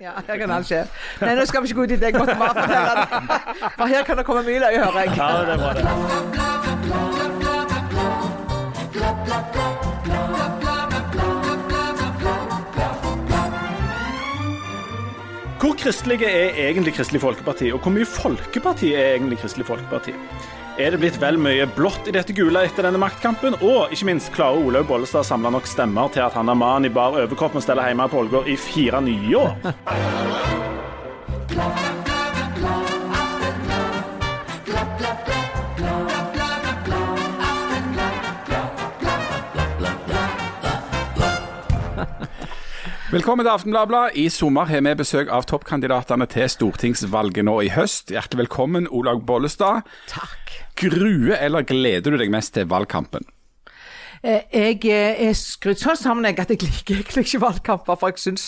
Ja, her kan alt skje. Nei, nå skal vi ikke gå ut i det. Jeg måtte. For her kan det komme mye løye, hører jeg. Ja, det bra, det. Hvor kristelige er egentlig Kristelig Folkeparti, og hvor mye folkeparti er egentlig Kristelig Folkeparti? Er det blitt vel mye blått i dette gule etter denne maktkampen? Og ikke minst, klarer Olaug Bollestad å samle nok stemmer til at han er mann i bar overkropp og stelle hjemme på Ålgård i fire nye år? Velkommen til Aftenbladet. I sommer har vi besøk av toppkandidatene til stortingsvalget nå i høst. Hjertelig velkommen, Olaug Bollestad. Takk. Gruer eller gleder du deg mest til valgkampen? Eh, Jeg eh, er skrudd sånn sammen jeg, at jeg liker egentlig ikke valgkamper, for jeg syns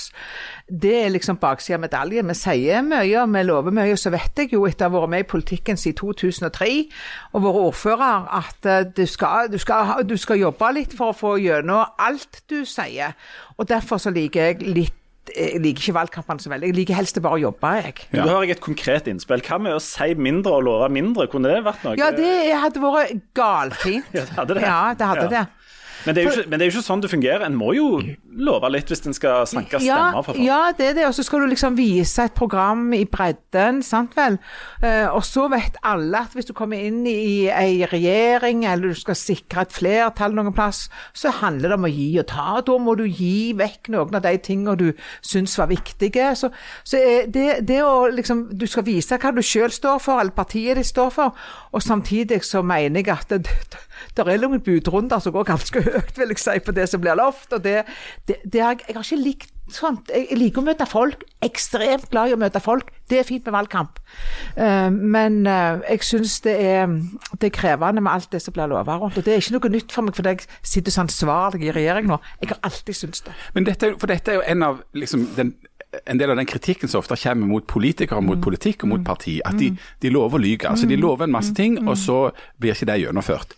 det er liksom baksida av medaljen. Vi sier mye og vi lover mye, så vet jeg jo etter å ha vært med i politikken siden 2003 og vært ordfører, at eh, du skal, du, skal, du skal jobbe litt for å få gjennom alt du sier. Og derfor så liker jeg litt jeg liker ikke valgkampene så veldig. Jeg liker helst bare å jobbe, jeg. Da har jeg et konkret innspill. Hva med å si mindre og love mindre? Kunne det vært noe? Ja, det hadde vært galfint. Ja, det hadde det. Ja, det hadde Ja. det. Men, det er jo ikke, men det er jo ikke sånn det fungerer. En må jo love litt hvis en skal sanke stemmer. for folk. Ja, det er det. Og så skal du liksom vise et program i bredden, sant vel. Eh, og så vet alle at hvis du kommer inn i ei regjering, eller du skal sikre et flertall noen plass, så handler det om å gi og ta. Da må du gi vekk noen av de tingene du syns var viktige. Så, så eh, det, det å liksom Du skal vise hva du sjøl står for, eller partiet ditt står for, og samtidig så mener jeg at det, det, er noen budrunder som går ganske høyt, vil jeg si, på det som blir lovt. og det, det, det har jeg, jeg har ikke likt sånt. Jeg, liker å møte folk. Ekstremt glad i å møte folk. Det er fint med valgkamp. Eh, men eh, jeg syns det det er krevende med alt det som blir lova rundt. Og det er ikke noe nytt for meg, fordi jeg sitter så ansvarlig i regjering nå. Jeg har alltid syntes det. Men dette, for dette er jo en av liksom, den, en del av den kritikken som ofte kommer mot politikere, mot politikk og mot parti. At de, de lover å lyve. Altså, de lover en masse ting, og så blir ikke det gjennomført.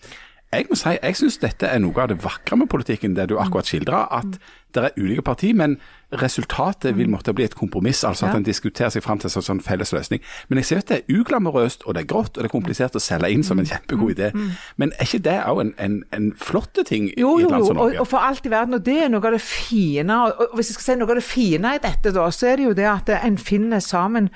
Jeg må si, jeg syns dette er noe av det vakre med politikken, det du akkurat skildra. At det er ulike partier, men resultatet vil måtte bli et kompromiss. altså At Ja. en diskuterer seg fram til en sånn, sånn felles løsning. Men jeg ser at det er uglamorøst, og det er grått, og det er komplisert å selge inn som en kjempegod idé. Men er ikke det òg en, en, en flott ting Jo, i jo, et land som Norge? Jo, og for alt i verden. Og det er noe av det fine. Og, og hvis jeg skal si noe av det fine i dette, da, så er det jo det at en finner sammen.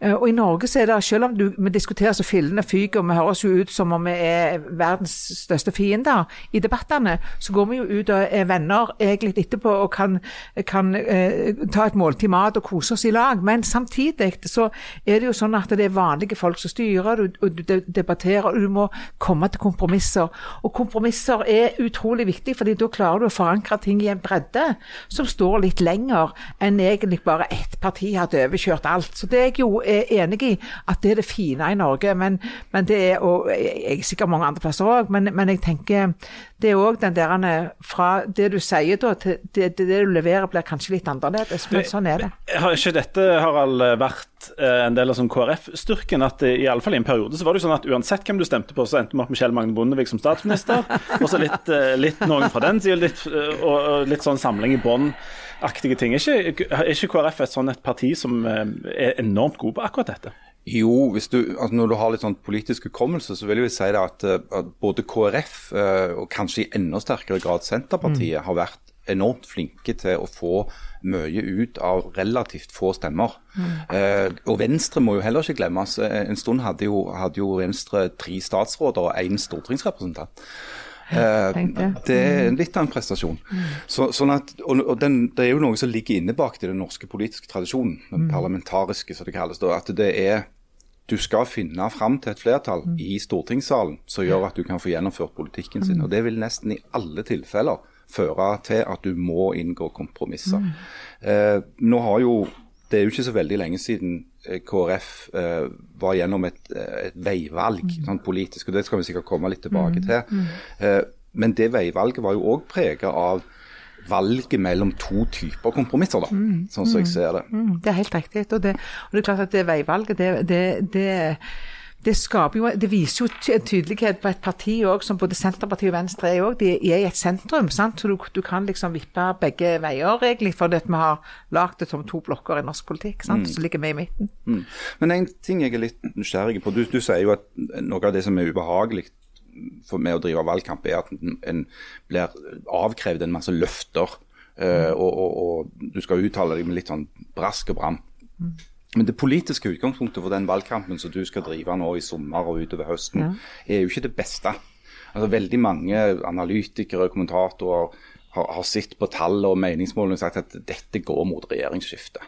Eh, Og i Norge så er det, selv om du, vi diskuterer så fillene fyker, og vi høres jo ut som om vi er verdens største fiender i debattene, så går vi jo ut og er venner egentlig etterpå og kan, kan eh, ta et måltid mat og kose oss i lag. Men samtidig så er det jo sånn at det er vanlige folk som styrer, og du de- debatterer, og du må komme til kompromisser. Og kompromisser er utrolig viktig, fordi da klarer du å forankre ting i en bredde som står litt lenger enn egentlig bare ett parti hadde overkjørt alt. Så det er jeg jo er enig i, at det er det fine i Norge. Men, men det er, og jeg er sikkert mange andre plasser òg, men, men jeg tenker det er òg den der fra det du sier da, til det, det du leverer, blir kanskje litt annerledes. Men sånn er det. Har ikke dette Harald, vært eh, en del av sånn KrF-styrken? at eh, i alle fall i en periode så var det jo sånn at Uansett hvem du stemte på, så endte vi opp med Kjell Magne Bondevik som statsminister. Og så litt, eh, litt noen fra den siden, litt, og, litt sånn samling i bånd-aktige ting. Er ikke, er ikke KrF et sånn et parti som er enormt god på akkurat dette? Jo, hvis du, altså når du har litt sånn politisk hukommelse, så vil jeg si det at, at både KrF og kanskje i enda sterkere grad Senterpartiet har vært enormt flinke til å få mye ut av relativt få stemmer. Eh, og Venstre må jo heller ikke glemmes. Eh, En stund hadde jo, hadde jo Venstre tre statsråder og én stortingsrepresentant. Eh, det. er litt av en prestasjon. Så, sånn at, og, og den, Det er jo noe som ligger innebakt til den norske politiske tradisjonen, den parlamentariske som det kalles. Da, at det er du skal finne fram til et flertall i stortingssalen som gjør at du kan få gjennomført politikken sin. og Det vil nesten i alle tilfeller føre til at du må inngå kompromisser. Eh, nå har jo, Det er jo ikke så veldig lenge siden eh, KrF eh, var gjennom et, eh, et veivalg sånn politisk, og det skal vi sikkert komme litt tilbake til. Eh, men det veivalget var jo òg prega av valget mellom to typer kompromisser, da, sånn som jeg ser det. Mm, det er helt riktig. Og det, og det er klart at det veivalget, det, det, det det, jo, det viser jo en tydelighet på et parti også, som både Senterpartiet og Venstre er òg. De er i et sentrum, sant? så du, du kan liksom vippe begge veier, egentlig, fordi vi har lagd det som to blokker i norsk politikk. sant? Så ligger vi i midten. Mm. Men en ting jeg er litt nysgjerrig på. Du, du sier jo at noe av det som er ubehagelig for med å drive valgkamp, er at en, en blir avkrevd en masse løfter. eh, og, og, og du skal uttale deg med litt sånn brask og bram. Men det politiske utgangspunktet for den valgkampen som du skal drive nå i sommer og utover høsten, er jo ikke det beste. Altså Veldig mange analytikere og kommentatorer har, har sett på tall og meningsmålene og sagt at dette går mot regjeringsskifte.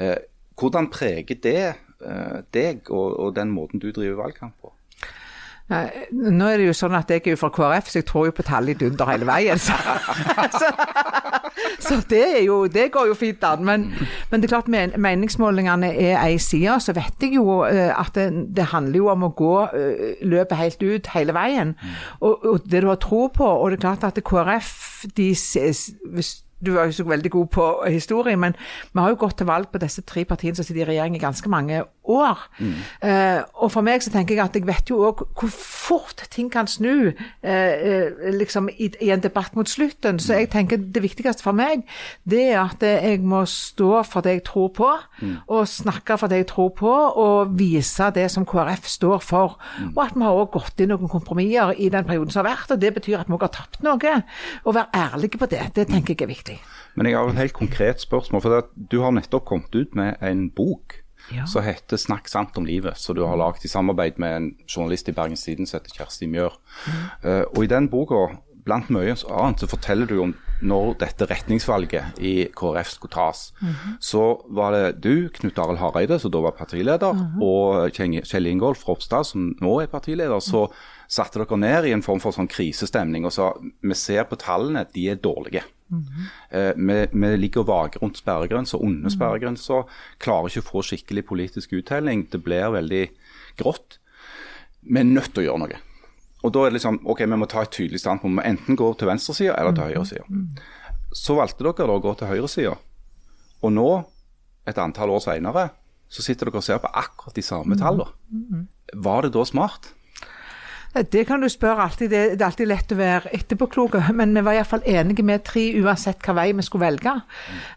Eh, hvordan preger det eh, deg og, og den måten du driver valgkamp på? Nå er det jo sånn at jeg er jo fra KrF, så jeg tror jo på tall i dunder hele veien. Så, så, det, er jo, det går jo fint an. Men, men det er klart men, meningsmålingene er ei side. Så vet jeg jo eh, at det, det handler jo om å gå eh, løpet helt ut hele veien. Og, og det du har tro på. Og det er klart at KrF de, hvis du er jo så veldig god på historie, men vi har jo gått til valg på disse tre partiene som sitter i regjering i ganske mange år. Eh, og for meg så tenker jeg at jeg vet jo òg hvor fort ting kan snu eh, eh, liksom i, i en debatt mot slutten. Så jeg tenker det viktigste for meg, det er at jeg må stå for det jeg tror på, og snakke for det jeg tror på, og vise det som KrF står for. Og at vi har òg gått inn noen kompromisser i den perioden som har vært, og det betyr at vi òg har tapt noe. Å være ærlige på det, det tenker jeg er viktig. Men jeg har et helt konkret spørsmål. for Du har nettopp kommet ut med en bok Ja. som heter 'Snakk sant om livet', som du har laget i samarbeid med en journalist i Bergens Tidende som heter Kjersti Mjør. Eh, og I den boka, blant mye annet, så forteller du om når dette retningsvalget i KrF skulle tas. Så var det du, Knut Arild Hareide, som da var partileder, og Kjeng- Kjell Ingolf Ropstad, som nå er partileder. Så satte dere ned i en form for sånn krisestemning og sa vi ser på tallene, de er dårlige. Eh, vi, vi ligger og vager rundt sperregrenser, under sperregrenser. Klarer ikke å få skikkelig politisk uttelling. Det blir veldig grått. Vi er nødt til å gjøre noe. Og da er det liksom, ok, Vi må ta et tydelig standpunkt. Vi må enten gå til venstresida eller til høyresida. Så valgte dere da å gå til høyresida. Og nå, et antall år seinere, så sitter dere og ser på akkurat de samme tallene. Var det da smart? Det kan du spørre alltid. Det, er alltid lett å være etterpåklok. Men vi var iallfall enige med tre uansett hva vei vi skulle velge.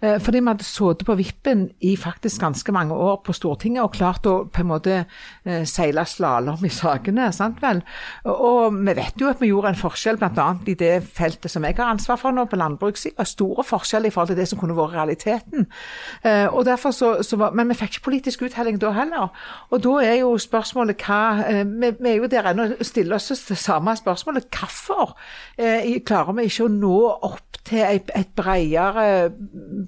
Eh, Fordi vi hadde sittet på vippen i faktisk ganske mange år på Stortinget og klart å på en måte eh, seile slalåm i sakene. sant vel? Og vi vet jo at vi gjorde en forskjell bl.a. i det feltet som jeg har ansvar for nå, på landbrukssida. Store forskjeller i forhold til det som kunne vært realiteten. Eh, Og derfor så, så var, men vi fikk ikke politisk uttelling da heller. Og da er jo spørsmålet hva Vi, vi er jo der ennå og stiller oss det samme spørsmålet. Hvorfor eh, klarer vi ikke å nå opp til et, bredere,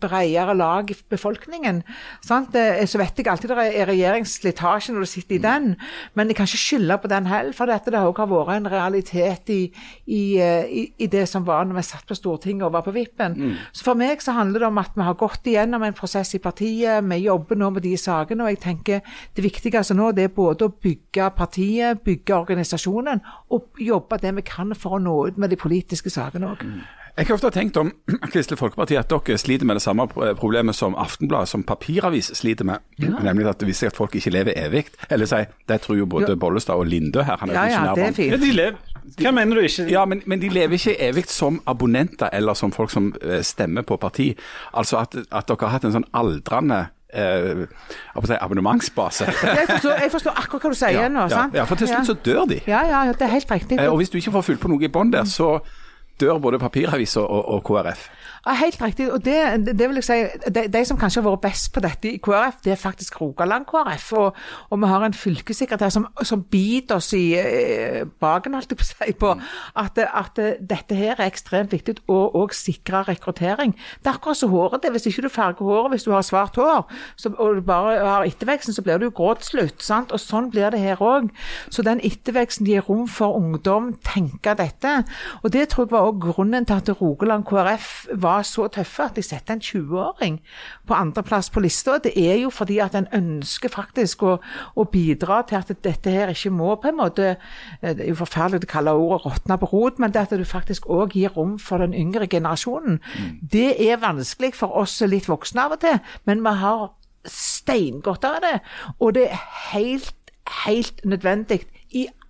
bredere lag i befolkningen? Sant? Eh, Så vet jeg alltid det er regjeringsslitasje når du sitter i den, men jeg kan ikke skylde på den heller, for dette det har også vært en realitet i, i, eh, i, i det som var når vi satt på Stortinget og var på vippen. Så for meg så handler det om at vi har gått igjennom en prosess i partiet, vi jobber nå med de sakene, og jeg tenker det viktigste nå det er både å bygge partiet, bygge organisasjonen, og jobbe det vi kan for å nå ut med de politiske sakene òg. Jeg har ofte tenkt om Kristelig Folkeparti at dere sliter med det samme problemet som Aftenbladet, som papiravis sliter med. Nemlig at viser at folk ikke lever evig. Eller si, det tror jo både Bollestad og Linde her. Han er Ja, ja, det er fint. Ja, de lever. Hva mener du ikke? Ja, men, men de lever ikke evig som abonnenter eller som folk som eh, stemmer på parti. Altså at, at dere har hatt en sånn aldrende eh, si, abonnementsbase. Jeg forstår, jeg forstår akkurat hva du sier nå. ja, sant? ja, for til slutt så dør de. Ja, ja, ja, det er helt riktig. Eh, Og hvis du ikke får fylt på noe i bånn der, så dør både papiraviser og, og KrF. Ja, helt riktig. og det, det vil jeg si, de, de som kanskje har vært best på dette i KrF, det er faktisk Rogaland KrF. Og, og vi har en fylkessekretær som, som biter oss i eh, baken på å på at, at dette her er ekstremt viktig, og, og sikre rekruttering. Det er akkurat som håret. det, Hvis ikke du farger håret hvis du har svart hår, så, og du bare har etterveksten, så blir du grå til slutt. sant? Og sånn blir det her òg. Så den etterveksten gir rom for ungdom, tenke dette. Og det tror jeg var også grunnen til at Rogaland KrF var så tøffe at de setter en 20-åring på andreplass på lista. Det er jo fordi at en ønsker faktisk å, å bidra til at dette her ikke må på en måte eh, Det er jo forferdelig å kalle ordet råtne på rot, men det at du faktisk òg gir rom for den yngre generasjonen. Det er vanskelig for oss litt voksne av og til, men vi har steingodt av det. Og det er helt helt nødvendig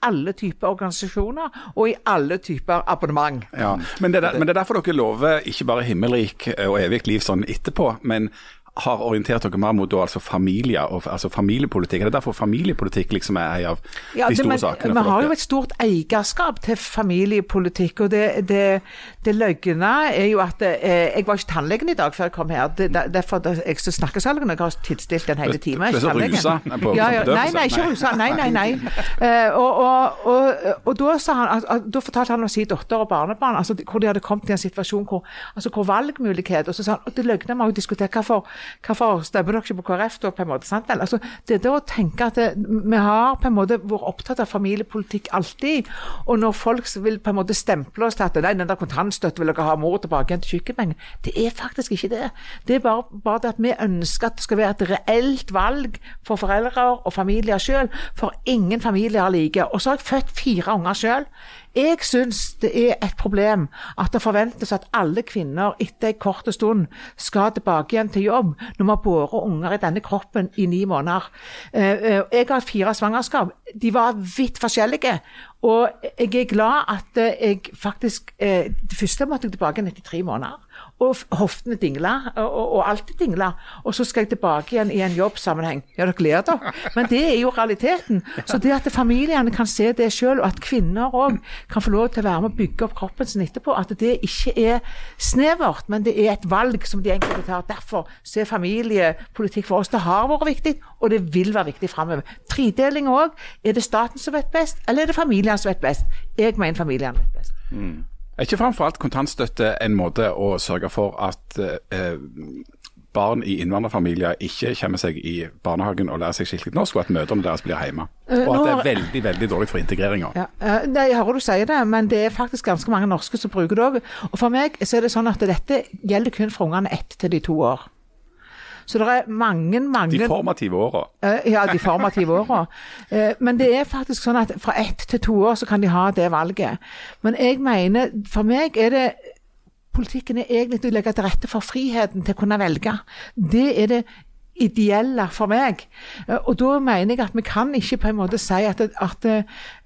alle typer organisasjoner og i alle typer abonnement. Ja, men det, er, men det er derfor dere lover ikke bare himmelrik og evig liv sånn etterpå, men har orientert dere mer mot altså familie og altså familiepolitikk. Er det derfor familiepolitikk liksom er en av Ja, de det- store men sakene? Vi har jo et stort eierskap til familiepolitikk. og Det, det, det løgne er jo at eh, Jeg var ikke tannlegen i dag før jeg kom her. Det, det, derfor er jeg så snakkesalgen. Jeg har tidsstilt en hel Du- time. du er så rusa ja, ja. Nei, nei, ikke rusa. Nei, nei, nei. Eh, og, og, og, og da, sa han, at, at, da fortalte han om sin datter og barnebarn, altså, hvor de hadde kommet i en situasjon hvor, altså, hvor valgmulighet og så sa han, at Det løgne vi har jo diskutert hvorfor, hvorfor stemmer dere ikke på KrF da, på en måte. sant? Altså, det er å tenke at det, vi har på en måte vært opptatt av familiepolitikk alltid. Og når folk vil på en måte stemple oss til at nei, den der kontantstøtten vil dere ha mor tilbake igjen til sykepenger, det er faktisk ikke det. Det er bare, bare det at vi ønsker at det skal være et reelt valg for foreldre og familier selv, for ingen familier er like. Og så har jeg født fire unger selv. Jeg syns det er et problem at det forventes at alle kvinner etter en kort stund skal tilbake igjen til jobb når vi har båret unger i denne kroppen i ni måneder. Eh, eh, Jeg har fire svangerskap. De var vidt forskjellige. Og jeg er glad at eh, jeg faktisk Det første måtte jeg tilbake igjen etter tre måneder. Og hoftene dingla, og, og, og alt dingla. Og så skal jeg tilbake igjen i en jobbsammenheng. Ja, dere ler dere, men det er jo realiteten. Så det at familiene kan se det sjøl, og at kvinner òg kan få lov til å være med å bygge opp kroppen sin etterpå, at det ikke er snevert, men det er et valg som de enkelte tar. Derfor er familiepolitikk for oss det har vært viktig, og det vil være viktig framover. Tredeling òg. Er det staten som vet best, eller er det familiene som vet best? Jeg mener familiene vet best. Er ikke framfor alt kontantstøtte en måte å sørge for at eh, barn i innvandrerfamilier ikke kommer seg i barnehagen og lærer seg skikkelig norsk, og at mødrene deres blir hjemme? Eh, Og at det er veldig veldig dårlig for integreringa? Ja, eh, jeg hører du sier det, men det er faktisk ganske mange norske som bruker det òg. Og for meg så er det sånn at dette gjelder kun for ungene ett til de to år. Så det er mange, mange De formative åra. Eh, Ja, de formative åra. Eh, Men det er faktisk sånn at fra ett til to år så kan de ha det valget. Men jeg mener, for meg er det Politikken er egentlig å legge til rette for friheten til å kunne velge. Det er det ideelle for meg. Eh, Og da mener jeg at vi kan ikke på en måte si at, at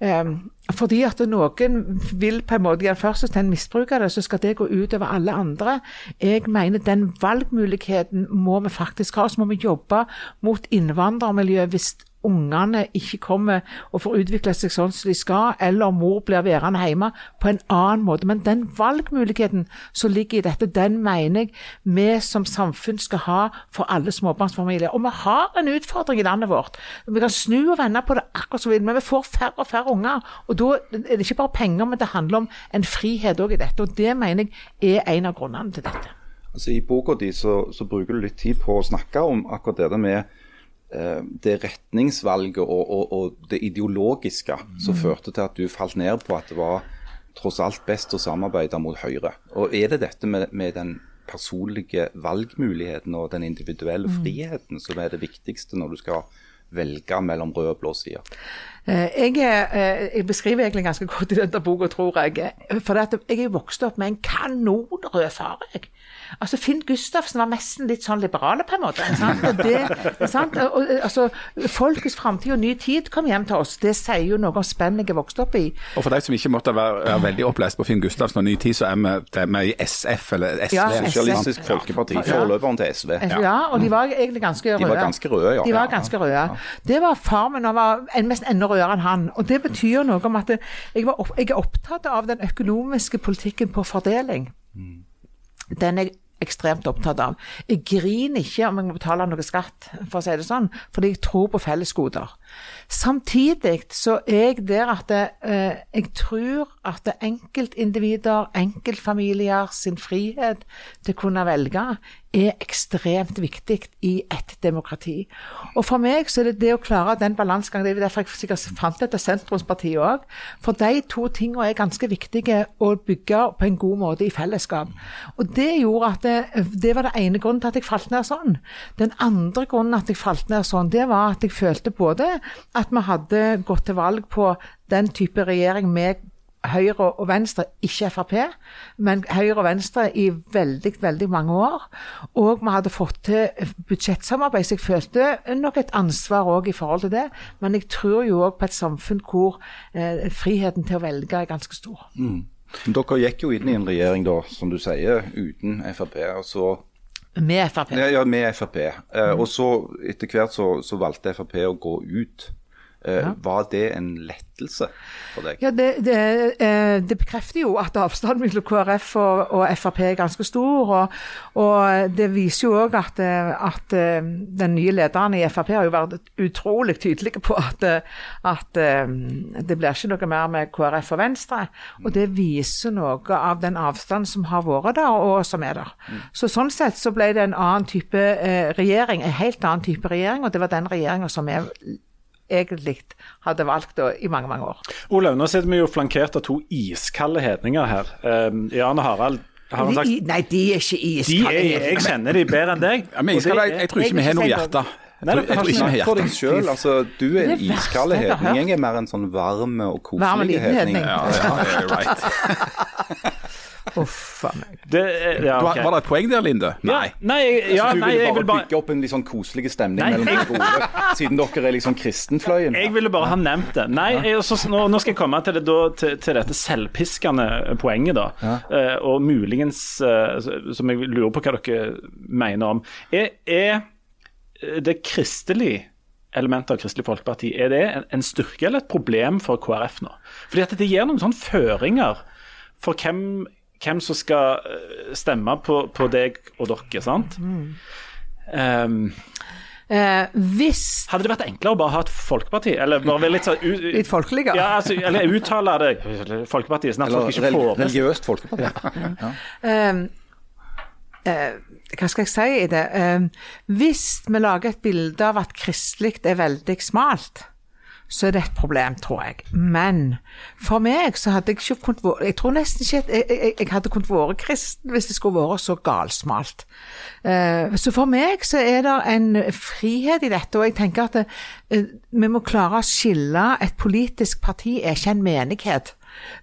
um, fordi at noen vil på en måte først misbruke det, så skal det gå ut over alle andre. Jeg mener den valgmuligheten må vi faktisk ha. Så må vi jobbe mot innvandrermiljøet hvis ungene ikke kommer og får utvikle seg sånn som de skal, eller mor blir værende hjemme på en annen måte. Men den valgmuligheten som ligger i dette, den mener jeg vi som samfunn skal ha for alle småbarnsfamilier. Og vi har en utfordring i landet vårt. Vi kan snu og vende på det akkurat som vi vil, men vi får færre og færre unger. Og da er det ikke bare penger, men det handler om en frihet òg i dette. Og det mener jeg er en av grunnene til dette. Altså, I boka di så, så bruker du litt tid på å snakke om akkurat det med det retningsvalget og, og, og det ideologiske som førte til at du falt ned på at det var tross alt best å samarbeide mot Høyre. Og Er det dette med, med den personlige valgmuligheten og den individuelle friheten som er det viktigste når du skal velge mellom rød og blå side? Eh, Jeg, er, eh, jeg beskriver egentlig ganske godt i denne boka, tror jeg. For at jeg er vokst opp med en kanonrød far. jeg. Altså Finn Gustavsen var nesten litt sånn liberale, på en måte. Sant? Og det, sant? Og, altså, Folkets framtid og ny tid kom hjem til oss. Det sier jo noe om spennet jeg er vokst opp i. Og for de som ikke måtte være, være veldig opplest på Finn Gustavsen og Ny Tid, så er vi, det er vi i SF, eller SV. Ja, Sosialistisk Folkeparti, forløperen til SV. Ja. og de var egentlig ganske røde. De var ganske røde, ja. De var ganske røde. Det var far min, han var en- mest enda rødere enn han. Og det betyr noe om at jeg, var opp, jeg er opptatt av den økonomiske politikken på fordeling. Den er ekstremt opptatt av. Jeg griner ikke om jeg må betale noe skatt, for å si det sånn, fordi jeg tror på fellesgoder. Samtidig så er jeg der at det, eh, jeg tror at enkeltindivider, enkeltfamilier sin frihet til å kunne velge er ekstremt viktig i et demokrati. Og for meg så er det det å klare den balansegangen. Det er derfor jeg sikkert fant dette sentrumspartiet òg. For de to tingene er ganske viktige å bygge på en god måte i fellesskap. Og det gjorde at det, det var det ene grunnen til at jeg falt ned sånn. Den andre grunnen at jeg falt ned sånn, det var at jeg følte både at vi hadde gått til valg på den type regjering med Høyre og Venstre, ikke Frp, men Høyre og Venstre i veldig, veldig mange år. Og vi hadde fått til budsjettsamarbeid, så jeg følte nok et ansvar òg i forhold til det. Men jeg tror jo òg på et samfunn hvor eh, friheten til å velge er ganske stor. Men Dere gikk jo inn i en regjering da, som du sier, uten Frp. og så Med Frp. Ja, ja med Frp. Eh, og så etter hvert så, så valgte Frp å gå ut. Eh, Var det en lettelse for deg? Ja, det, det, eh, det bekrefter jo at avstanden mellom KrF og, og Frp er ganske stor. Og, og det viser jo òg at, eh, at den nye lederen i Frp har jo vært utrolig tydelig på at, at det blir ikke noe mer med KrF og Venstre. Og det viser noe av den avstanden som har vært der, og som er der. Så sånn sett så ble det en annen type regjering, en helt annen type regjering, og det var den regjeringa som jeg egentlig hadde valgt da, i mange, mange år. Olaug, nå sitter vi jo flankert av to iskalde hedninger her. Um, Jan og Harald har han sagt De, nei, de er ikke de iskalde. er, Jeg kjenner de bedre enn deg. Ja, men jeg, jeg, jeg tror ikke vi har noe hjerte. Nei, jeg tror ikke vi har deg selv, altså. Du er en iskald hedning. Jeg er mer en sånn varm og koselig hedning. Ja, ja, ja, right. Uff a meg. Det, ja, okay. Var det et poeng der, Linde? Nei. Nei, ja, altså, du nei, ville bare vil bare bygge opp en litt sånn koselig stemning Nei, mellom jeg- de gode, siden dere er liksom kristenfløyen? Jeg ville bare ha nevnt det. Nei, jeg, så, nå, nå skal jeg komme til, det, da, til, til dette selvpiskende poenget, da. Eh, og muligens uh, Som jeg lurer på hva dere mener om. Er, er det kristelig elementet av Kristelig Folkeparti er det en, en styrke eller et problem for KrF nå? Fordi at det gir noen sånne føringer for hvem, hvem som skal eh, stemme på, på deg og dere, sant? Um, Eh, hvis hadde det vært enklere å bare ha et folkeparti? Eller bare være litt sånn u- Litt folkelig, Ja, altså, eller uttale det Folkepartiet, sånn at Eller folk ikke får religiøst folkeparti? eh, eh, Hva skal jeg si i det? Eh, hvis vi lager et bilde av at kristelig er veldig smalt, så er det et problem, tror jeg. Men for meg så hadde jeg ikke kunnet være Jeg tror nesten ikke jeg, jeg, jeg hadde kunnet være kristen hvis det skulle vært så galsmalt. Uh, så for meg så er det en frihet i dette, og jeg tenker at det, eh, vi må klare å skille Et politisk parti er ikke en menighet.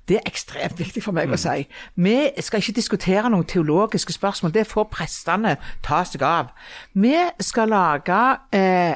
Det er ekstremt viktig for meg å si. Vi skal ikke diskutere noen teologiske spørsmål, det får prestene ta seg av. Vi skal lage eh,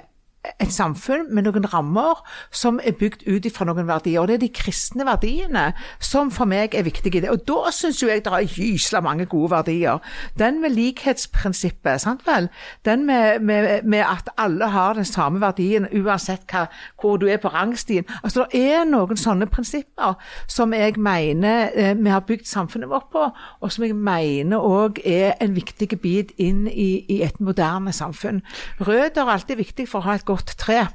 et samfunn med noen rammer som er bygd ut fra noen verdier. Og det er de kristne verdiene som for meg er viktige i det. Og da syns jo jeg det er gysla mange gode verdier. Den med likhetsprinsippet, sant vel. Den med, med, med at alle har den samme verdien uansett hva, hvor du er på rangstien. Altså det er noen sånne prinsipper som jeg mener eh, vi har bygd samfunnet vårt på, og som jeg mener òg er en viktig bit inn i, i et moderne samfunn. Rød er alltid viktig for å ha et godt tre.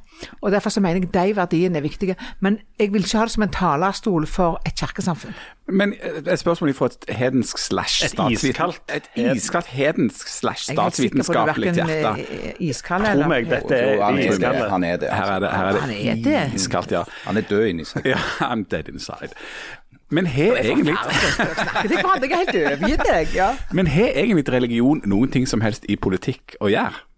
Og Derfor så mener jeg de verdiene er viktige. Men jeg vil ikke ha det som en talerstol for et kirkesamfunn. Men eh, et spørsmål fra et hedensk slash statsvitenskapelig Et iskaldt hedensk slash Jeg er ikke sikker på det er statsvitenskapelig verken hjerte. er iskald eller meg, dette er iskaldt. han, er det, er. Her er det, her er det, Han er det. iskaldt, ja. Han er død inni seg. Ja, I'm dead inside. Men har egentlig, Det jeg er helt overgitt deg. Men har egentlig religion noen ting som helst i politikk å gjøre?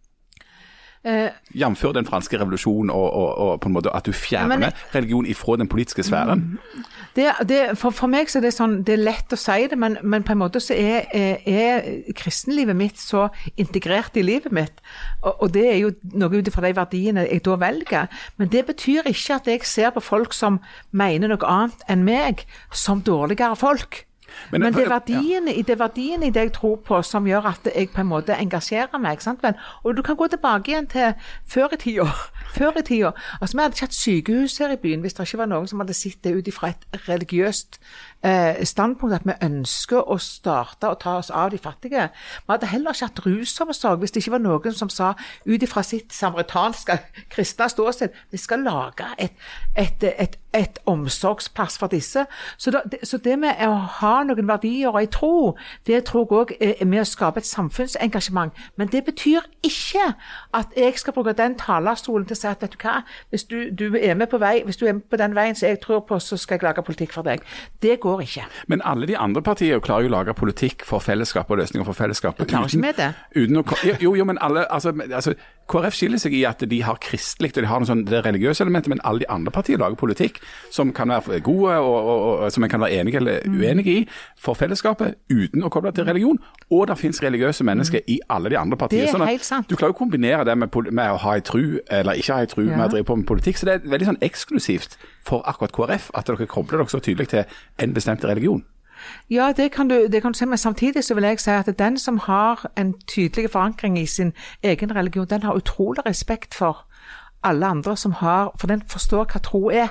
Eh, Jf. den franske revolusjonen og, og, og på en måte at du fjerner Men- religion ifra den politiske sfæren. Det, det, for, for meg så er det sånn, det er lett å si det, men, men på en måte så er, er, er kristenlivet mitt så integrert i livet mitt. Og, og det er jo noe ut ifra de verdiene jeg da velger. Men det betyr ikke at jeg ser på folk som mener noe annet enn meg, som dårligere folk. Men- Men, det, er verdiene, ja. det er verdiene i det jeg tror på, som gjør at jeg på en måte engasjerer meg. Sant? vel? Og du kan gå tilbake igjen til før i tida. Før i tida. Altså, vi hadde ikke hatt sykehus her i byen hvis det ikke var noen som hadde sett det ut ifra et religiøst eh, standpunkt, at vi ønsker å starte og ta oss av de fattige. Vi hadde heller ikke hatt rusomsorg hvis det ikke var noen som sa ut ifra sitt samaritanske kristne ståsted vi skal lage et, et, et, et omsorgsplass for disse. Så, da, så det med å ha noen verdier og ei tro, det tror jeg òg er med å skape et samfunnsengasjement. Men det betyr ikke at jeg skal bruke den talerstolen til å si at vet du hva, hvis du, du er med på vei, hvis du er med på den veien som jeg tror på, så skal jeg lage politikk for deg. Det går ikke. Men alle de andre partiene klarer jo å lage politikk for fellesskapet og løsninger for fellesskapet. Klarer ikke vi det? Uten å, jo, jo, men alle, altså, altså KrF skiller seg i at de har kristelig og de har noe sånn, det religiøse elementet, men alle de andre partiene lager politikk som kan være gode og, og, og som en kan være enig eller uenig i for fellesskapet, uten å koble til religion. Og det finnes religiøse mennesker i alle de andre partiene. Det er sånn helt sant. Du klarer å kombinere det med, med å ha ei tru eller ikke ha ei tru, med å drive på med politikk. Så det er veldig sånn eksklusivt for akkurat KrF at dere kobler dere så tydelig til en bestemt religion. Ja, det kan, du, det kan du si, men samtidig så vil jeg si at den som har en tydelig forankring i sin egen religion, den har utrolig respekt for alle andre som har For den forstår hva tro er.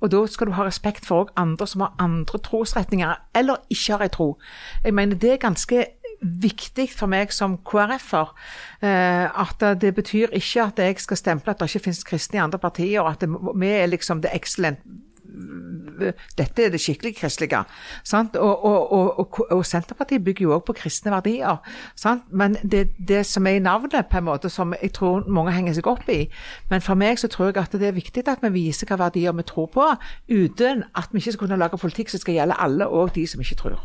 Og da skal du ha respekt for andre som har andre trosretninger, eller ikke har ei tro. Jeg mener det er ganske viktig for meg som KrF-er. Eh, at det betyr ikke at jeg skal stemple at det ikke finnes kristne i andre partier, og at vi er liksom det excellent dette er det skikkelig kristelige. Og, og, og, og, Senterpartiet bygger jo også på kristne verdier. Sant? Men det, det som er i navnet, på en måte, som jeg tror mange henger seg opp i. Men for meg så tror jeg at det er viktig at vi viser hva verdier vi tror på, uten at vi ikke skal kunne lage politikk som skal gjelde alle, og de som ikke tror.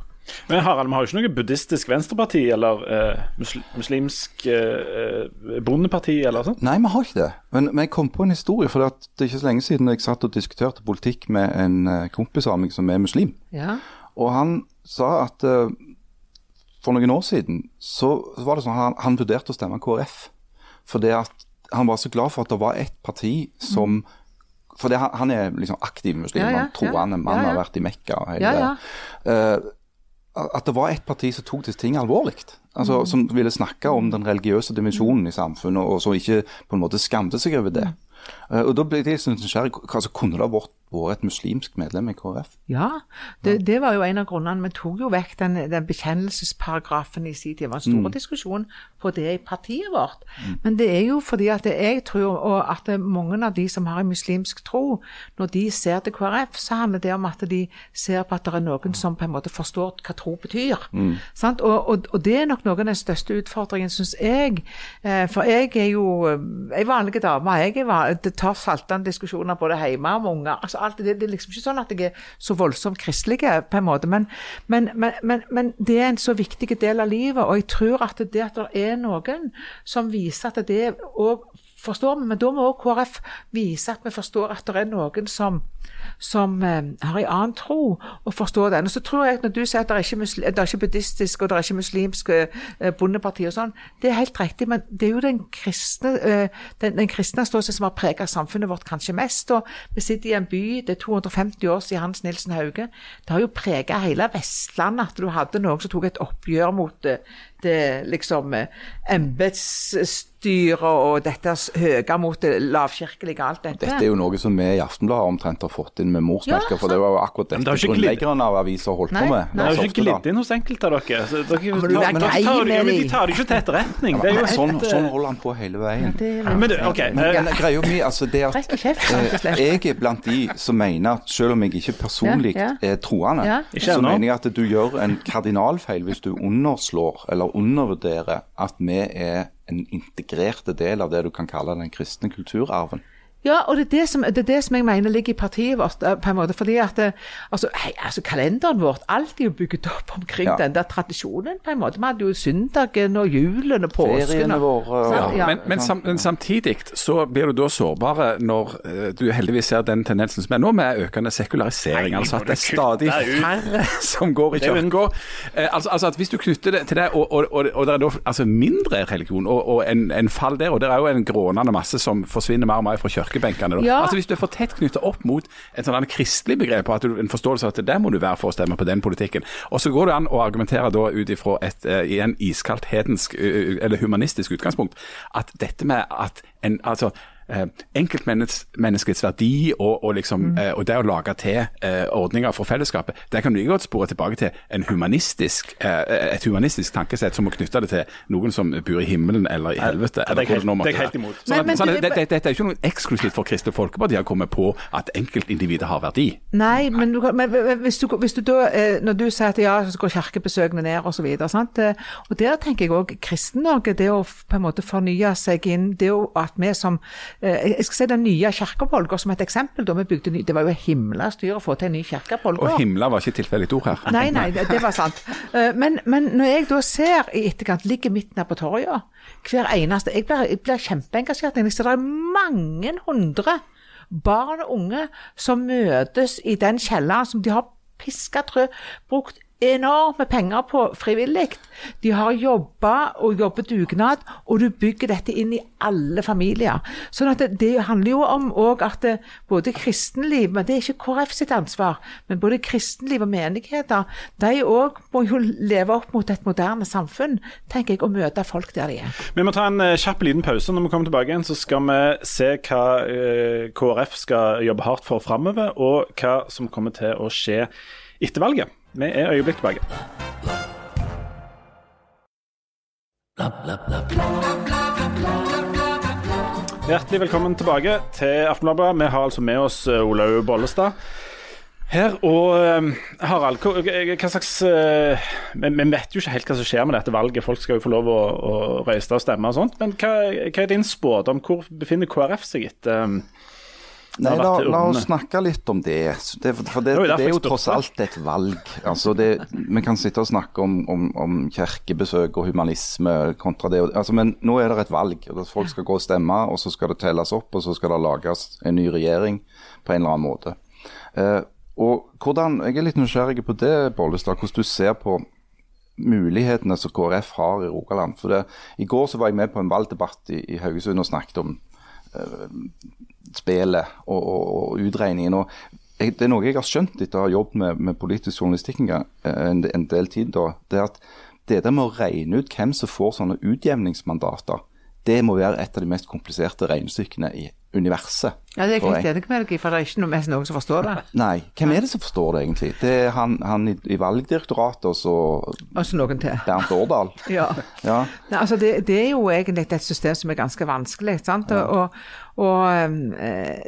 Men Harald, vi har jo ikke noe buddhistisk venstreparti eller eh, musl muslimsk eh, bondeparti eller sånt. Nei, vi har ikke det. Men, men jeg kom på en historie. For det er ikke så lenge siden jeg satt og diskuterte politikk med en eh, kompis av meg som er muslim. Ja. Og han sa at eh, for noen år siden så var det sånn at han, han vurderte å stemme KrF. Fordi at han var så glad for at det var et parti som For han, han er liksom aktiv muslim, Ja, ja, han troende ja. mann, Ja, ja. har vært i Mekka og hele Ja, ja. Eh, at det var ett parti som tok disse ting alvorlig. Altså, Som ville snakke om den religiøse dimensjonen i samfunnet, og som ikke på en måte skamte seg over det. Uh, og Da ble jeg sånn nysgjerrig. Altså, kunne det ha vært, vært et muslimsk medlem i KrF? Ja, det, det var jo en av grunnene. Vi tok jo vekk den, den bekjennelsesparagrafen i sin tid. Det var en stor diskusjon på det i partiet vårt. Men det er jo fordi at jeg tror og at mange av de som har en muslimsk tro, når de ser til KrF, så handler det om at de ser på at det er noen som på en måte forstår hva tro betyr. Sant? Og, og, og det er nok noe av den største utfordringen, syns jeg. Eh, For jeg er jo eh, ei vanlig dame. Jeg er, tar saltende diskusjoner både hjemme og med unger. Altså, alt det, det er liksom ikke sånn at jeg er så voldsomt kristelig, på en måte. Men, men, men, men, det er en så viktig del av livet, og jeg tror at det at det er noen som viser at det òg forstår vi, men da må også KrF vise at vi forstår at det er noen som, som eh, har en annen tro, og forstår den. Og så tror jeg at når du sier at det er ikke, musli, det er ikke buddhistisk og det er ikke muslimsk eh, bondeparti og sånn, det er helt riktig, men det er jo den kristne, eh, den, den kristne ståsted som har preget samfunnet vårt kanskje mest. Og vi sitter i en by, det er 250 år siden Hans Nilsen Hauge. Det har jo preget hele Vestlandet at du hadde noen som tok et oppgjør mot det, det liksom eh, embetsstyret og dette høye mot det lavkirkelige, alt dette. Dette er jo noe som vi i Aftenbladet omtrent har fått inn med morsmelka, Ja, for det var jo akkurat dette det grunnleggeren av aviser holdt Nei, på med. Det har jo ikke glidd inn hos enkelte av dere. Så dere men du er men dere tar, ja, men de. de tar det ikke til etterretning. Det er jo Sånn, et, sånn eh, holder han på hele veien. Men du, OK. Men eh, men greia mi, altså det at eh. Jeg er blant de som mener at selv om jeg ikke personlig Ja, ja. er troende, Ja. Så mener jeg at du gjør en kardinalfeil hvis du underslår eller undervurderer at vi er en integrerte del av det du kan kalle den kristne kulturarven. Ja, og det er det, som, det er det som jeg mener ligger i partiet vårt. eh, på en måte, fordi at det, altså, hei, altså Kalenderen vårt alt er jo bygget opp omkring Ja. den der tradisjonen. på en måte. Vi hadde jo søndagen og julen og påsken. Feriene og- våre og- ja. Ja, men, men, sam, men samtidig så blir du da sårbare når eh, du heldigvis ser den tendensen som er nå med økende sekularisering. Nei, altså at det er stadig færre som går i kirka. Eh, altså, altså at hvis du knytter det til det, og, og, og, og det er da altså mindre religion og, og en, en fall der, og det er jo en grånende masse som forsvinner mer og mer fra kirkebenkene. da. Ja. Altså Hvis du er for tett knyttet opp mot et sånn kristelig begrep, og at du, en forståelse av at der må du være for å stemme på den politikken, og så går det an å argumentere da ut ifra et uh, igjen iskaldt hedensk uh, eller humanistisk utgangspunkt, at dette med at en altså eh, enkeltmenneskets verdi og, og, liksom, mm. og det å lage til eh, ordninger for fellesskapet, det kan du ikke godt spore tilbake til en humanistisk, eh, et humanistisk tankesett som å knytte det til noen som bor i himmelen eller i helvete. Ja, det er eller helt- det er helt imot. Sånn at- Men- men sånn at det- det- det- Dette er ikke noe eksklusivt for Kristelig Folkeparti har kommet på at enkeltindividet har verdi. Nei, men, du, men hvis, du, hvis du da, eh, når du sier at ja, så går kirkebesøkene ned og så videre, eh, og der tenker jeg òg Kristen-Norge, det å på en måte fornye seg inn, det å, at vi som eh, Jeg skal si den nye kirka på Ålgård som et eksempel. da vi bygde ny, Det var jo himla styr å få til en ny kirke på Ålgård. Og himla var ikke tilfeldig ord her. Nei, nei, det, det var sant. Eh, Men, men når jeg da ser i etterkant, ligger midt nede på torget, hver eneste Jeg blir, jeg blir kjempeengasjert. Jeg ser det er mange hundre barn og unge som møtes i den kjelleren som de har piska trø, brukt enorme penger på frivillig. De har jobba og jobber dugnad, og du bygger dette inn i alle familier. Sånn at det, det handler jo om at det, både kristenliv, men det er ikke KrF sitt ansvar, men både kristenliv og menigheter, de òg må jo leve opp mot et moderne samfunn, tenker jeg, og møte folk der de er. Vi må ta en eh, kjapp liten pause. Når vi kommer tilbake igjen, så skal vi se hva eh, KrF skal jobbe hardt for framover, og hva som kommer til å skje etter valget. Vi er øyeblikk tilbake. Hjertelig velkommen tilbake til Aftenbladet. Vi har altså med oss eh, Olaug Bollestad her. Og eh, Harald, hva, hva slags eh, Vi vet jo ikke helt hva som skjer med dette valget. Folk skal jo få lov å, å røyste og stemme og sånt. Men hva, hva er din spådom? Hvor befinner KrF seg etter Nei, la, la oss snakke litt om det. det for det, Det er jo tross alt et valg. Altså det, vi kan sitte og snakke om, om, om kirkebesøk og humanisme kontra det. Altså, men nå er det et valg. og Folk skal gå og stemme, og så skal det telles opp, og så skal det lages en ny regjering på en eller annen måte. Eh, og hvordan, Jeg er litt nysgjerrig på det, Bollestad. Hvordan du ser på mulighetene som KrF har i Rogaland. For det, I går så var jeg med på en valgdebatt i, i Haugesund og snakket om spillet og, og, og utregningen. Og jeg, det er noe jeg har skjønt etter å ha jobbet med, med politisk journalistikk en, eh, en del tid. da, det er at det der med å regne ut hvem som får sånne utjevningsmandater, det må være et av de mest kompliserte regnestykkene i universet. Ja, det er i, for det er ikke noe, mest noen som forstår det. Nei, hvem er det som forstår det egentlig? Det er han, han i, i Valgdirektoratet og så Og så noen til. Bernt Årdal. Ja. Ja. Nei, altså det, det er jo egentlig et system som er ganske vanskelig. Sant? Og, og um, eh,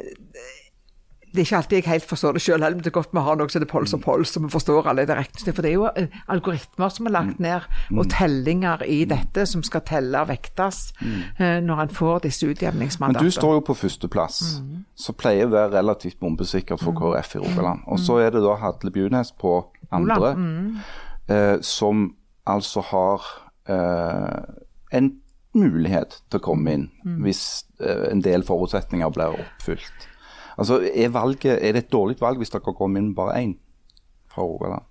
det er ikke alltid jeg helt forstår det sjøl, men det er godt vi har noe som heter Pols og Pols, og vi forstår alle det riktige. For det er jo eh, algoritmer som er lagt ned, og tellinger i dette som skal telle og vektes eh, når en får disse Men du står jo på førsteplass, som pleier å være relativt bombesikkert for KrF i Rogaland. Og så er det da Hadle Bjunes på andre, eh, som altså har eh, en mulighet til å komme inn hvis eh, en del forutsetninger blir oppfylt. Altså, er, valget, er det et dårlig valg hvis dere kommer inn bare én fra Rogaland?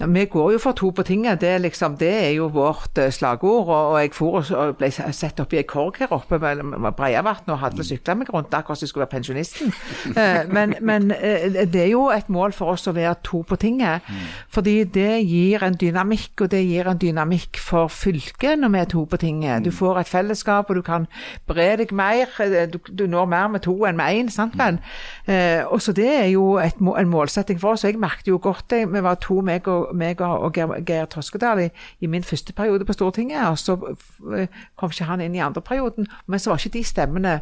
Ja, vi går jo for to på tinget. Det er, liksom, det er jo vårt eh, slagord. Og, og jeg for og, og ble sett opp i ei korg her oppe med med Breiavatn og hadde sykla meg rundt akkurat som jeg skulle være pensjonisten. Eh, men men eh, det er jo et mål for oss å være to på tinget. Fordi det gir en dynamikk, og det gir en dynamikk for fylket når vi er to på tinget. Du får et fellesskap, og du kan bre deg mer. Du, du når mer med to enn med én, sant vel. Eh, og så det er jo et, en målsetting for oss. og Jeg merket jo godt det. Vi var to, meg og, meg og Geir, Geir Toskedal, i, i min første periode på Stortinget. Og så eh, kom ikke han inn i andre perioden. Men så var ikke de stemmene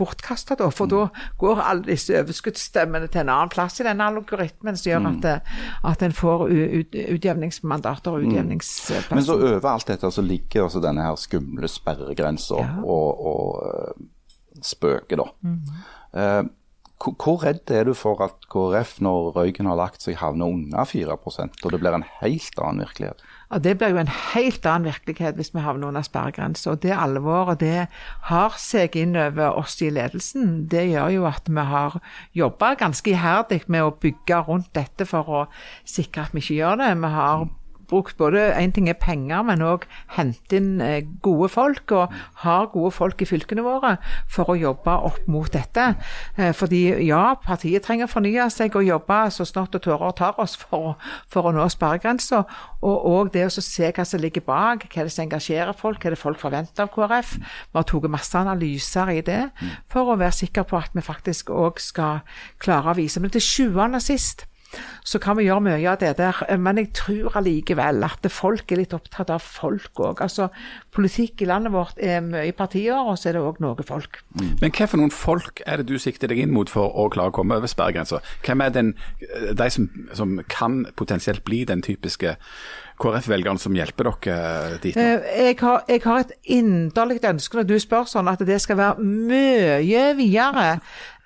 bortkasta, da. For da går alle disse overskuddsstemmene til en annen plass i denne algoritmen, som gjør at, det- at en får ut, utjevningsmandater og utjevningsplasser. Men så over alt dette så ligger altså denne her skumle sperregrensa Ja. og, og spøket, da. Mm. Eh, hvor, redd er du for at KrF, når røyken har lagt seg, havner under 4 og det blir en helt annen virkelighet? Ja, Det blir jo en helt annen virkelighet hvis vi havner under sperregrensa. Det alvoret det har seg inn over oss i ledelsen. Det gjør jo at vi har jobba ganske iherdig med å bygge rundt dette for å sikre at vi ikke gjør det. Vi har brukt både en ting er penger, men òg hente inn eh, gode folk, og har gode folk i fylkene våre for å jobbe opp mot dette. Eh, Fordi ja, partiet trenger å fornye seg og jobbe så snart og tårer tar oss for, for å nå sperregrensa. Og òg det å se hva som ligger bak, hva det som engasjerer folk, hva det folk forventer av KrF. Vi har tatt masse analyser i det for å være sikre på at vi faktisk òg skal klare å vise. Men til sjuende og sist så kan vi gjøre mye av det der. Men jeg tror allikevel at folk er litt opptatt av folk òg. Altså, politikk i landet vårt er mye partier, og så er det òg noe folk. Men hva for noen folk er det du sikter deg inn mot for å klare å komme over sperregrensa? Hvem er den, de som, som kan potensielt bli den typiske KrF-velgeren som hjelper dere dit nå? Eh, Jeg har, jeg har et inderlig ønske når du spør sånn, at det skal være mye videre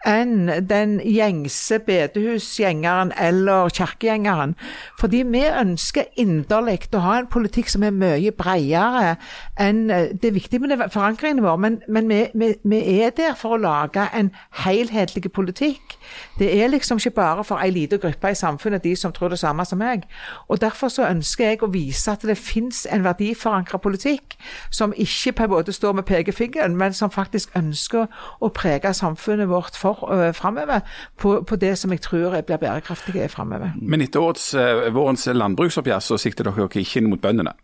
enn den gjengse bedehusgjengeren eller kirkegjengeren. Fordi vi ønsker inderlig å ha en politikk som er mye bredere enn eh, Det er viktig med det forankringen vår, men, men vi, vi, vi er der for å lage en helhetlig politikk. Det er liksom ikke bare for ei lita gruppe i samfunnet, de som tror det samme som meg. Og Derfor så ønsker jeg å vise at det finnes en verdiforankra politikk som ikke på en måte står med pekefingeren, men som faktisk ønsker å prege samfunnet vårt for uh, framover på, på, det som jeg tror blir bærekraftig framover. Men etter årets, uh, vårens landbruksoppgjør så sikter dere ikke inn mot bøndene?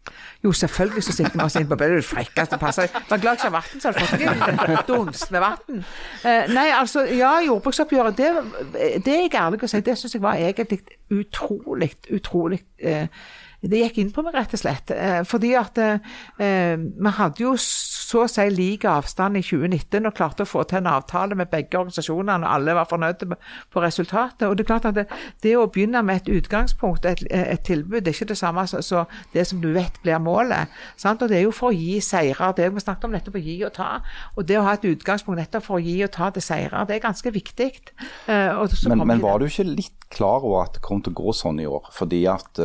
Jo, selvfølgelig så sikter vi oss inn på bøndene. Det frekkeste passer. Var glad ikke har vann, så hadde jeg fått en dunst med vann. Uh, nei, altså, ja, jordbruksoppgjøret, det, det er jeg ærlig å si, det syns jeg var egentlig utrolig, utrolig eh, det gikk inn på meg, rett og slett. Eh, fordi at eh, vi hadde jo så å si lik avstand i 2019 og klarte å få til en avtale med begge organisasjonene, og alle var fornøyde på resultatet. Og det er klart at det, det å begynne med et utgangspunkt, et, et tilbud, det er ikke det samme som det som du vet blir målet. Sant? Og det er jo for å gi seirer. Det vi snakket om nettopp å gi og ta. Og det å ha et utgangspunkt nettopp for å gi og ta til seirer, det er ganske viktig. Eh, men, men var du ikke litt klar over at det kom til å gå sånn i år? Fordi at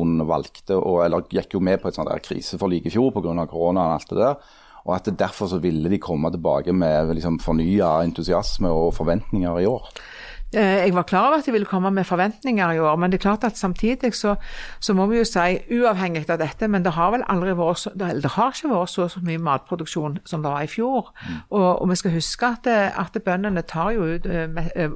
bondeorganisasjonene valgte, og, eller gikk jo med på et sånt der kriseforlik i fjor pga. korona og alt det der. Og at derfor så ville de komme tilbake med liksom, fornya entusiasme og forventninger i år. Jeg var klar over at de ville komme med forventninger i år, men det er klart at samtidig så, så må vi jo si, uavhengig av dette, men det har vel aldri vært så, det har ikke vært så, så mye matproduksjon som det var i fjor. Mm. Og, og, vi skal huske at, at bøndene tar jo ut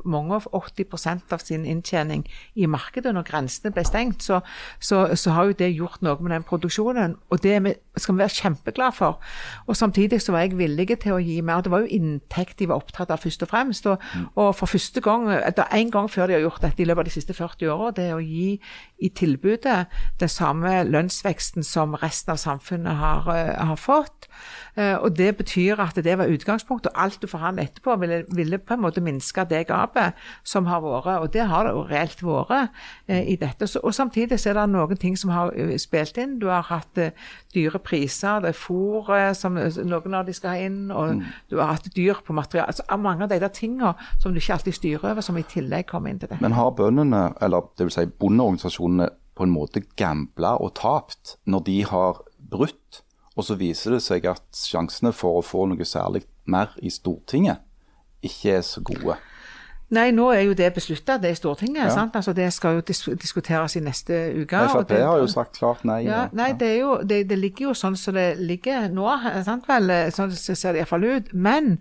mange av 80% av sin inntjening i markedet når grensene ble stengt. Så, så, så, har jo det gjort noe med den produksjonen, og det skal vi være kjempeglade for. Og samtidig så var jeg villig til å gi mer. Det var jo inntekt de var opptatt av først og fremst. Og, mm. og for første gang det er en gang før de har gjort dette i løpet av de siste 40 åra, det er å gi i tilbudet den samme lønnsveksten som resten av samfunnet har, uh, har fått. Uh, og Det betyr at det var utgangspunktet, og alt du forhandler etterpå, ville, ville, på en måte minske det gapet som har vært. Og det har det jo reelt vært uh, i dette. Og Samtidig så er det noen ting som har spilt inn. Du har hatt dyre priser, det er fôr som noen av de skal ha inn, og mm. du har hatt dyr på materiale. Altså, mange av de der tingene som du ikke alltid styrer over, som i tillegg kommer inn til det. Men har bøndene, eller dvs. Si bondeorganisasjonene, på en måte gamble og tapt når de har brutt, og så viser det seg at sjansene for å få noe særlig mer i Stortinget ikke er så gode? Nei, nå er jo det beslutta, det i Stortinget. Ja. Altså, det skal jo dis diskuteres i neste uke. Frp har jo sagt klart nei. Ja, nei, det, jo, det, det, ligger jo sånn som det ligger nå, sant vel? Sånn ser det iallfall ut. Men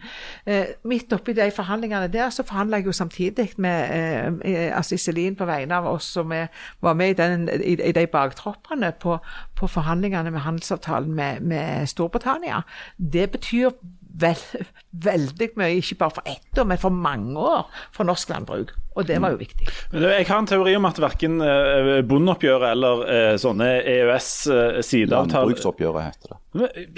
eh, midt oppi de forhandlingene der, så forhandla jeg jo samtidig med eh, eh, altså Iselin på vegne av oss som var med i, den, i, i de baktroppene på, på, forhandlingene med handelsavtalen med, med Storbritannia. Det betyr vel, veldig mye, ikke bare for ett år, men for mange år for norsk landbruk. Og det var jo viktig. Jeg har en teori om at verken eh, bondeoppgjøret eller eh, sånne EØS-sideavtaler Landbruksoppgjøret heter det.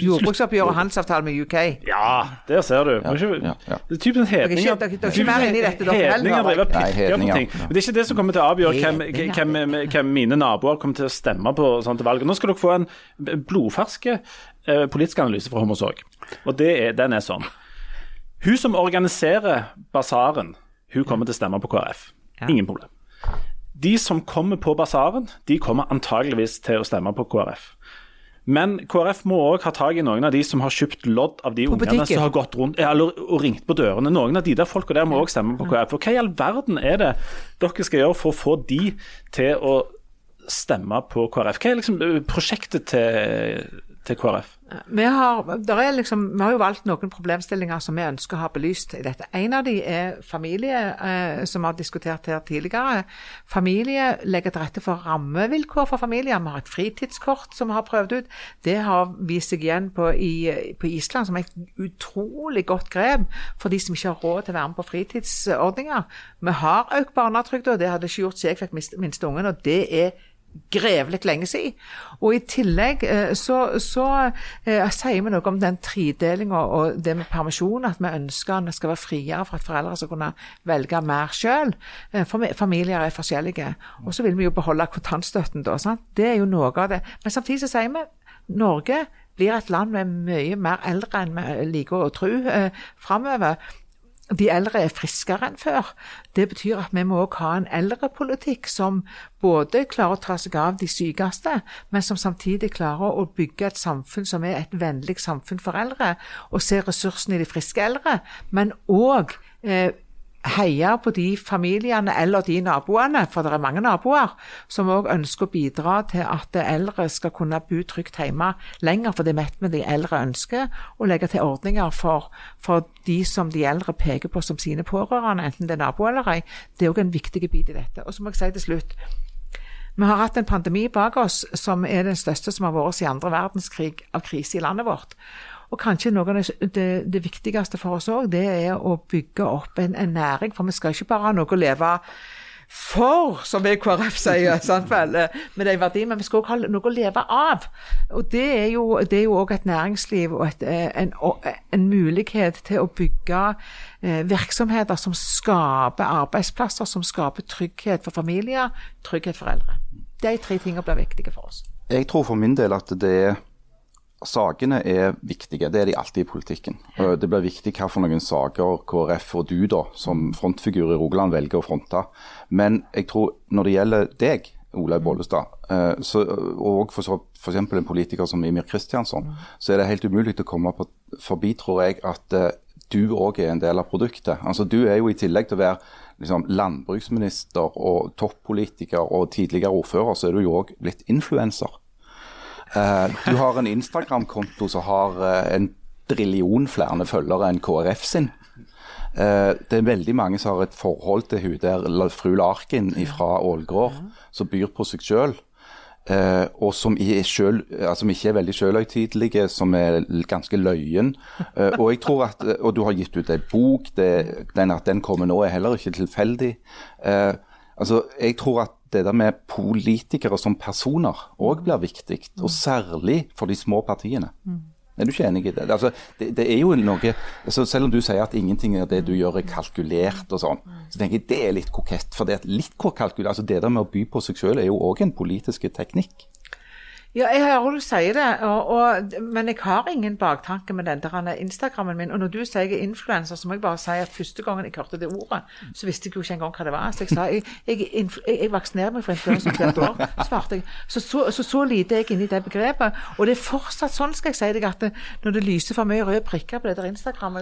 Jordbruksoppgjøret, og handelsavtalen med UK. Ja, der ser du. Ja, ja, ja. Det er typen hedninger. Dere er ikke mer inni dette, dere heller. Nei, ting. Men det er ikke det som kommer til å avgjøre hvem, hvem, hvem mine naboer kommer til å stemme på sånn til valget. Nå skal dere få en blodferske eh, politisk analyse fra Hommersåk. Og er, den er sånn. Hun som organiserer basaren, hun kommer til å stemme på KrF. Ingen problem. De som kommer på basaren, de kommer antageligvis til å stemme på KrF. Men KrF må òg ha tak i noen av de som har kjøpt lodd av de på ungene butikken. som har gått rundt eller, og ringt på dørene. Noen av de der folka der må òg stemme på KrF. Og hva i all verden er det dere skal gjøre for å få de til å stemme på KrF? Hva er liksom prosjektet til, til KrF? Vi har, liksom, vi har jo valgt noen problemstillinger som vi ønsker å ha belyst i dette. En av de er familie, eh, som vi har diskutert her tidligere. Familie legger til rette for rammevilkår for familier. Vi har et fritidskort som vi har prøvd ut. Det har vist seg igjen på, i, på Island som er et utrolig godt grep for de som ikke har råd til å være med på fritidsordninger. Vi har økt barnetrygda, det hadde ikke gjort siden jeg fikk minste ungen, og det er grevelig lenge siden. Og i tillegg eh, så, så eh, sier vi noe om den tredelinga og det med permisjon, at vi ønsker at det skal være friere for at foreldre skal kunne velge mer sjøl. Eh, familier er forskjellige. Og så vil vi jo beholde kontantstøtten, da. Sant? Det er jo noe av det. Men samtidig så sier vi Norge blir et land med mye mer eldre enn vi liker å tro eh, framover de eldre er friskere enn før. Det betyr at vi må også ha en eldrepolitikk som både klarer å ta seg av de sykeste, men som samtidig klarer å bygge et samfunn som er et vennlig samfunn for eldre, og se ressursene i de friske eldre, men òg eh, heie på de familiene eller de naboene, for det er mange naboer, som òg ønsker å bidra til at eldre skal kunne bo trygt hjemme lenger, for det vet vi de eldre ønsker, og legge til ordninger for, for de som de eldre peker på som sine pårørende, enten det er nabo eller ei. Det er òg en viktig bit i dette. Og så må jeg si til slutt vi har hatt en pandemi bak oss som er den største som har vært siden andre verdenskrig av krise i landet vårt. Og kanskje noe av det, det, det viktigste for oss òg, det er å bygge opp en, en, næring. For vi skal ikke bare ha noe å leve for, som vi i KrF sier, sant vel, med de verdiene, men vi skal òg ha noe å leve av. Og det er jo òg et næringsliv og et, en, en, mulighet til å bygge eh, virksomheter som skaper arbeidsplasser, som skaper trygghet for familier, trygghet for eldre. De tre tingene blir viktige for oss. Jeg tror for min del at det er Sakene er viktige, det er de alltid i politikken. Det blir viktig hva for noen saker KrF og du da, som frontfigur i Rogaland velger å fronte. Men jeg tror når det gjelder deg, Olaug Bollestad, eh, så, og for f.eks. en politiker som Imir Kristiansson, så er det helt umulig å komme på, forbi, tror jeg, at eh, du òg er en del av produktet. Altså Du er jo i tillegg til å være liksom, landbruksminister og toppolitiker og tidligere ordfører, så er du jo òg blitt influenser. Uh, du har en Instagram-konto som har uh, en drillion flere følgere enn KrF sin. Uh, det er veldig mange som har et forhold til hun der fru Larkin fra Ålgård, som byr på seg sjøl. Uh, og som, selv, altså, ikke er veldig selvhøytidelige, som er ganske løyen. Uh, og jeg tror at, og du har gitt ut ei bok, det, den, at den kommer nå er heller ikke tilfeldig. Uh, altså, jeg tror at det der med politikere som personer òg blir viktig, og særlig for de små partiene. Mm. Er du ikke enig i det? Altså, det, det, er jo noe, altså Selv om du sier at ingenting av det du gjør er kalkulert, og sånn, så tenker jeg det er litt kokett. For det, litt kalkulert, altså det der med å by på seg selv er jo òg en politisk teknikk. Ja, jeg hører du sier det, og, og, men jeg har ingen baktanke med den der Instagrammen min. Og når du sier jeg er influenser, så må jeg bare si at første gangen jeg hørte det ordet, så visste jeg jo ikke engang hva det var. Så jeg sa jeg, jeg, jeg, jeg vaksinerer meg for influensa hvert år, svarte jeg. Så så, så så, lite er jeg inne i det begrepet. Og det er fortsatt sånn, skal jeg si deg, at når det lyser for mye røde prikker på det der Instagram,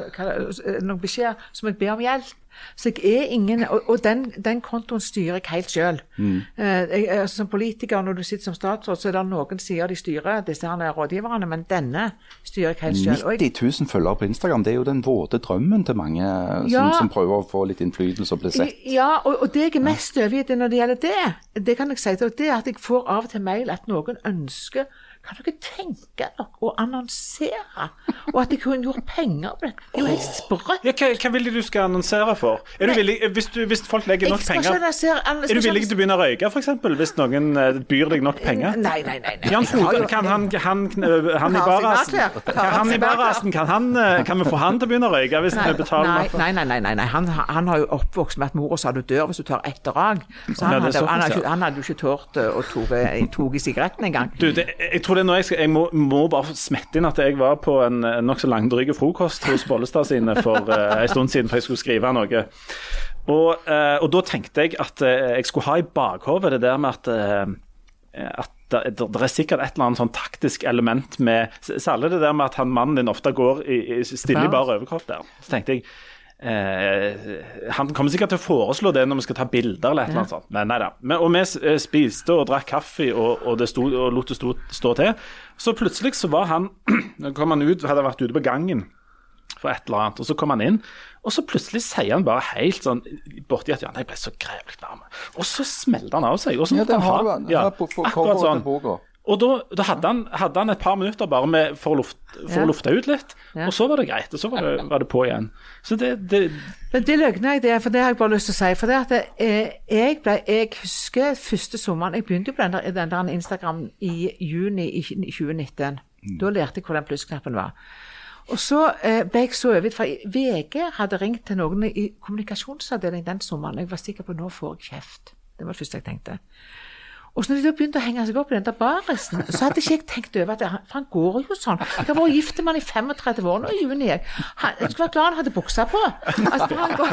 noen beskjeder, så må jeg be om hjelp. Så jeg er ingen Og, og den, den, kontoen styrer jeg helt sjøl. Mm. Eh, altså, som politiker, når du sitter som statsråd, så er det noen sider de styrer, disse her rådgiverne, men denne styrer jeg helt sjøl. 90 000 følgere på Instagram, det er jo den våte drømmen til mange ja, som, som, prøver å få litt innflytelse og bli sett. Ja, og, og det jeg er mest overgitt når det gjelder det, det kan jeg si til det er at jeg får av og til mail at noen ønsker kan dere tenke dere å annonsere? Og at de kunne gjort penger på det? Det er jo helt sprøtt. Ja, hva, hva, vil du skal annonsere for? Er du villig, hvis, du, hvis, folk legger nok penger Er du villig til å begynne å røyke, f.eks.? Hvis noen uh, byr deg nok penger? Nei, nei, nei. nei. Jan Frode, kan han, han, han, i barasen kan, i barasen, kan, han, eh, kan vi få han til å begynne å røyke hvis vi betaler Nei, nei, nei. nei, nei. Han, han, har jo oppvokst med at mora sa du dør hvis du tar ett drag. Så han, hadde, han jo ikke tort å ta i sigaretten engang. Du, det, jeg tror det er noe jeg skal Jeg må, må bare smette inn at jeg var på en nokså langdryg frokost hos Bollestad sine for uh, en stund siden, for jeg skulle skrive noe. Og, uh, og da tenkte jeg at uh, jeg skulle ha i bakhodet det der med at, at det, det, er sikkert et eller annet sånn taktisk element med Særlig det der med at han mannen din ofte går i, i stille i bar overkropp der. Så tenkte jeg Eh, han kommer sikkert til å foreslå det når vi skal ta bilder, eller et eller annet sånt. Men nei da. Men, og vi eh, spiste og drakk kaffe og, og, det sto, og lot det stå, stå til. Så plutselig så var han kom han ut, hadde vært ute på gangen for et eller annet, og så kom han inn. Og så plutselig sier han bare helt sånn borti at ja, jeg ble så grevlig varm. Og så smelte han av seg. Og så Ja, måtte den han har ha du. ja, på, på akkurat sånn. Og da, da hadde, han, hadde han et par minutter bare med, for, å luft, for Ja. å lufte ut litt, Ja. og så var det greit. Og så var det, var det på igjen. Så det, det Men det løgner jeg det, for det har jeg bare lyst til å si. For det at eh, jeg, ble, jeg husker første sommeren Jeg begynte jo på den der, den der Instagram i juni i 2019. Da lærte jeg hvor den plussknappen var. Og så eh, ble jeg så overgitt, for VG hadde ringt til noen i kommunikasjonsavdelingen den sommeren. Jeg var sikker på nå får jeg kjeft. Det var det første jeg tenkte. Og så når de da begynte å henge seg opp i den der barisen, så hadde ikke jeg tenkt over at det, For han går jo sånn. Jeg har vært gift med han i 35 år nå i juni. Jeg, han, jeg skulle være glad han hadde buksa på. Altså, for, han går,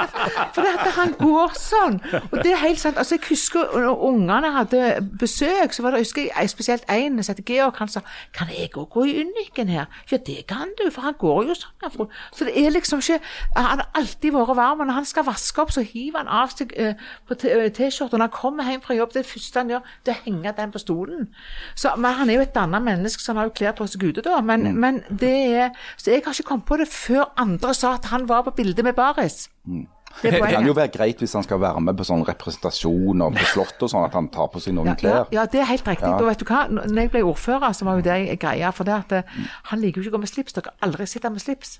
for at han går sånn. Og det er helt sant. Altså, jeg husker når ungene hadde besøk, så var det husker jeg, spesielt en som het Georg. Han sa Kan jeg òg gå i Unniken her? Ja, det kan du, for han går jo sånn. Så det er liksom ikke Han har alltid vært varm. Og når han skal vaske opp, så hiver han av seg uh, på eh, T-skjorta. Når han kommer hjem fra jobb, det første han gjør, det er å henge den på stolen. Så, men han er jo et dannet menneske, så han har jo klær på seg ute da. Men, men det er Så jeg har ikke kommet på det før andre sa at han var på bildet med baris. Det er Det kan jo være greit hvis han skal være med på sånn representasjon og på Slottet og sånn, at han tar på seg noen Ja, ja, klær. ja, det er helt riktig. Ja. Og vet du hva? Når jeg ble ordfører, så var jo det greia. For det at eh, han liker jo ikke å gå med slips. Dere har aldri sett ham med slips.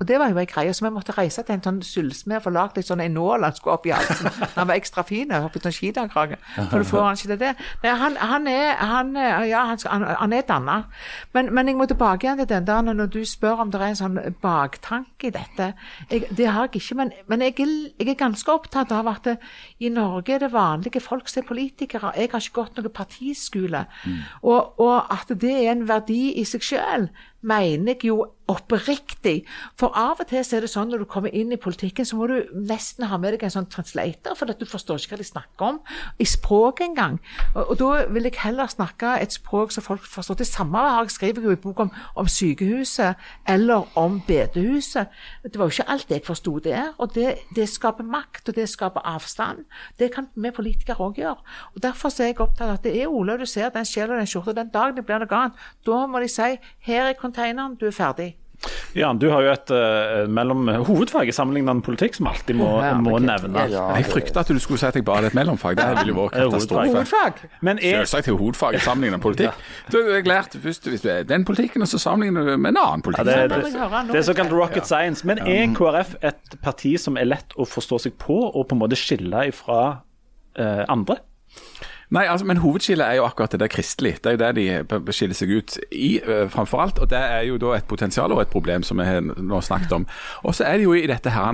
Og det var jo ei greie, så vi måtte reise til en sånn sølvsmed og få lagd litt sånn en nål han skulle opp i halsen. Han var ekstra fin oppi sånn skidakrage. For du får han ikke til det. Nei, han, han er han, ja, han, han, er danna. Men, men jeg må tilbake igjen til den der når du spør om det er en sånn baktanke i dette. Jeg, det har jeg ikke, men, men jeg, jeg er ganske opptatt av at det, i Norge er det vanlige folk som er politikere. Jeg har ikke gått noen partiskole. Og, og at det er en verdi i seg sjøl, mener jeg jo oppriktig. For av og til er det sånn når du kommer inn i politikken, så må du nesten ha med deg en sånn translator, for du forstår ikke hva de snakker om i språk engang. Og, og da vil jeg heller snakke et språk som folk forstår. Det samme har jeg skrevet i bok om, om sykehuset eller om bedehuset. Det var jo ikke alt jeg forsto der. Og det, det skaper makt, og det skaper avstand. Det kan vi politikere òg gjøre. Og Derfor er jeg opptatt av at det er Ola du ser den sjela og den skjorta. Den dagen det blir noe annet, da må de si her er containeren, du er ferdig. Jan, du har jo et uh, mellom hovedfag i sammenlignende politikk som alltid må, Ja, må nevne. Ja. Jeg frykter at du skulle si at jeg bare hadde et mellomfag. Det ville jo vært katastrofe. Hovedfag. Men er, Selvsagt er hovedfag i sammenlignende politikk. politikk. Du har jeg lært først hvis du er den politikken, og så sammenligner du med en annen ja, politikk. det, det, jeg nå. det er såkalt rocket science. Men er KrF et parti som er lett å forstå seg på, og på en måte skille ifra uh, andre? Nei, altså, men hovedskillet er jo akkurat det der kristelig. Det er jo det de skiller seg ut i, framfor alt. Og det er jo da et potensial og et problem som vi har nå snakket om. Og så er det jo i dette her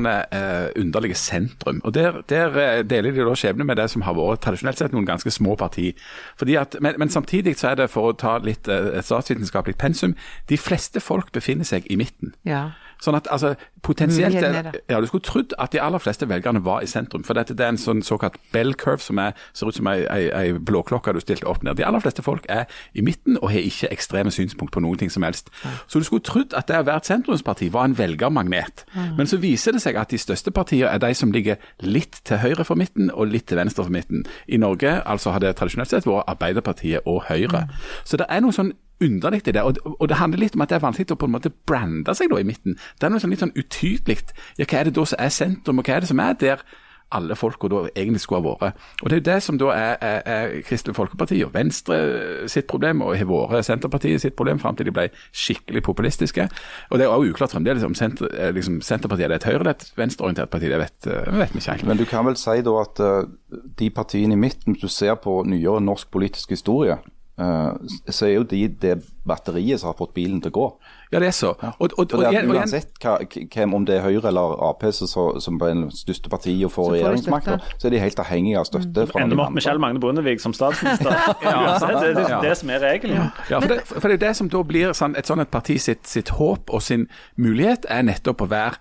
underlige sentrum. Og der, der deler de da skjebne med det som har vært tradisjonelt sett noen ganske små parti. Fordi at, men, men samtidig så er det, for å ta litt et statsvitenskapelig pensum, de fleste folk befinner seg i midten. Ja. Sånn at altså, potensielt ja, Du skulle trodd at de aller fleste velgerne var i sentrum. For dette det er en sånn såkalt bell curve som er, ser ut som ei, ei, ei blåklokke du stilte opp ned. De aller fleste folk er i midten og har ikke ekstreme synspunkt på noen ting som helst. Så du skulle trodd at det å være et sentrumsparti var en velgermagnet. Men så viser det seg at de største partiene er de som ligger litt til høyre for midten og litt til venstre for midten. I Norge altså har det tradisjonelt sett vært Arbeiderpartiet og Høyre. Så det er noe sånn underlig i det. Og, og det handler litt om at det er vanskelig å på en måte brande seg da i midten. Det er noe sånn litt sånn utydelig. Ja, hva er det da som er sentrum, og hva er det som er der alle folka da egentlig skulle ha vært. Og Det er jo det som da er, er, er Kristelig Folkeparti og Venstre sitt problem, og har vært Senterpartiet sitt problem fram til de ble skikkelig populistiske. Og Det er også uklart fremdeles om senter, eh, liksom, Senterpartiet er et høyre- eller et venstreorientert parti. Det vet, eh, vi ikke egentlig. Men du kan vel si da at eh, de partiene i midten, hvis du ser på nyere norsk politisk historie, så er jo de det batteriet som har fått bilen til å gå. Ja, det er så. Og, og, og, det og Uansett hva, hvem, om det er Høyre eller Ap som, så- som er det største partiet og får støtte. så er de helt avhengige av støtte Mm. Ender vi opp med. Kjell Magne Bondevik som statsminister? ja, det, det, det er det som er regelen. Ja, for det, for det er det som da blir sånn, et sånt parti sitt, sitt håp og sin mulighet, er nettopp å være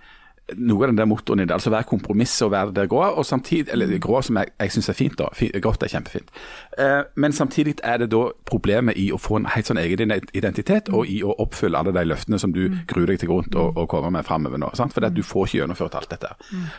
noe av den der motoren i det. Altså være kompromisset og være der grå, og samtidig, eller grå som jeg, jeg syns er fint, da. Grått er kjempefint. Eh, men samtidig er det da problemet i å få en helt sånn egen identitet, og i å oppfylle alle de løftene som du gruer deg til grunn og, og kommer med framover nå. Sant? For du får ikke gjennomført alt dette.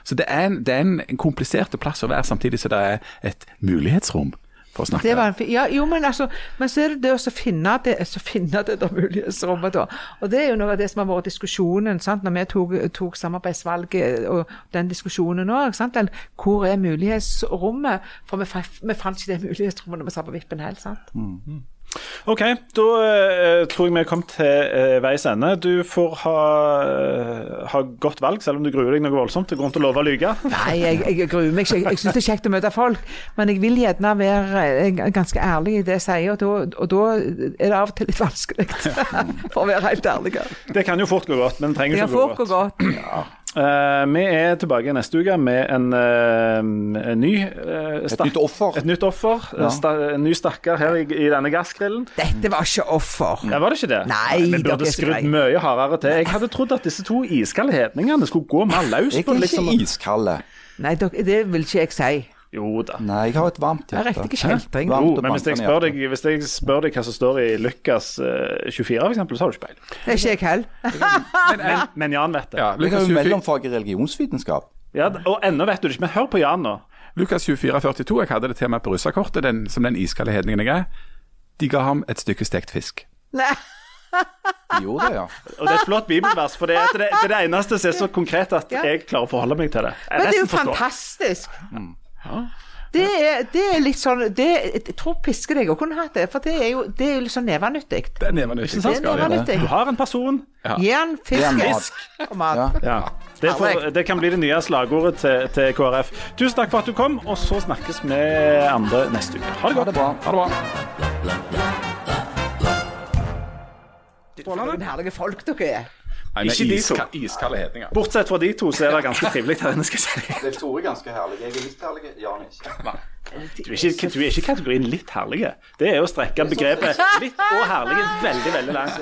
Så det er en, det er en, en komplisert plass å være, samtidig som det er et mulighetsrom for å snakke. Det var en, ja, jo, men, altså, men så er det det å finne det, så finne det der mulighetsrommet, da. Og det er jo noe av det som har vært diskusjonen sant? når vi tok, tok samarbeidsvalget og den diskusjonen òg. Hvor er mulighetsrommet? For vi, vi fant ikke det mulighetsrommet når vi sa på vippen helt. sant? OK, da uh, tror jeg vi er kommet til uh, veis ende. Du får ha, uh, ha godt valg, selv om du gruer deg noe voldsomt. Det går til å love å lyge. Nei, jeg, jeg gruer meg ikke. Jeg, jeg syns det er kjekt å møte folk, men jeg vil gjerne være ganske ærlig i det jeg sier, og og da er det av og til litt vanskelig. For å være helt ærlig. Det kan jo fort gå godt, men det trenger Det ikke kan å gå fort gå godt. godt. Eh, vi er tilbake neste uke med en, uh, en ny uh, Et nytt offer. Et nytt offer. Ja. Sta, en ny stakkar her i, i denne gassgrillen. Dette var ikke offer. Ja, Var det ikke det? Nei, Vi burde er skrudd mye hardere til. Jeg hadde trodd at disse to iskalde hedningene skulle gå mer løs Jeg på er liksom ikke iskalde. Nei, dere, det vil ikke jeg si. Jo da. Nei, jeg har et varmt Det er hjerte. riktig kjeltring. Varmt Jo, men hvis jeg, spør deg, hvis jeg spør deg hva som står i Lukas eh, 24, for eksempel, så har du ikke peil. Det er ikke jeg heller. Men, men Jan vet det. Ja, Jeg har jo mellomfag i religionsvitenskap. Ja, og ennå vet du det ikke. Men hør på Jan nå. Lukas 2442, jeg hadde det til meg på russerkortet, den, som den iskalde hedningen jeg er. De ga ham et stykke stekt fisk. Nei. De gjorde det, ja. Og det er et flott bibelvers, for det er det, det, er det eneste som er så konkret at jeg klarer å forholde meg til det. Jeg Men det er jo fantastisk forstår. fantastisk. Det er, det er litt sånn det, Jeg tror piske deg òg kunne hatt det, for det er jo, det er jo litt sånn nevenyttig. Det er nevenyttig. Det er nevenyttig. Du har en person. Gi han fisk og mat. Ja. Ja. Det, får, det kan bli det nye slagordet til, til KrF. Tusen takk for at du kom, og så snakkes vi andre neste uke. Ha det Ha det bra. Ha det bra. For noen herlige folk dere er. Nei, det Ikke er de to. iska, iskalde hedninger. Bortsett fra de to, så er det ganske trivelig her inne. skal jeg si. Det er Tore ganske herlig. Jeg er litt herlig. Jan er ikke. Du er ikke, du er ikke kategorien litt herlige. Det er å strekke begrepet litt og herlige veldig, veldig langt.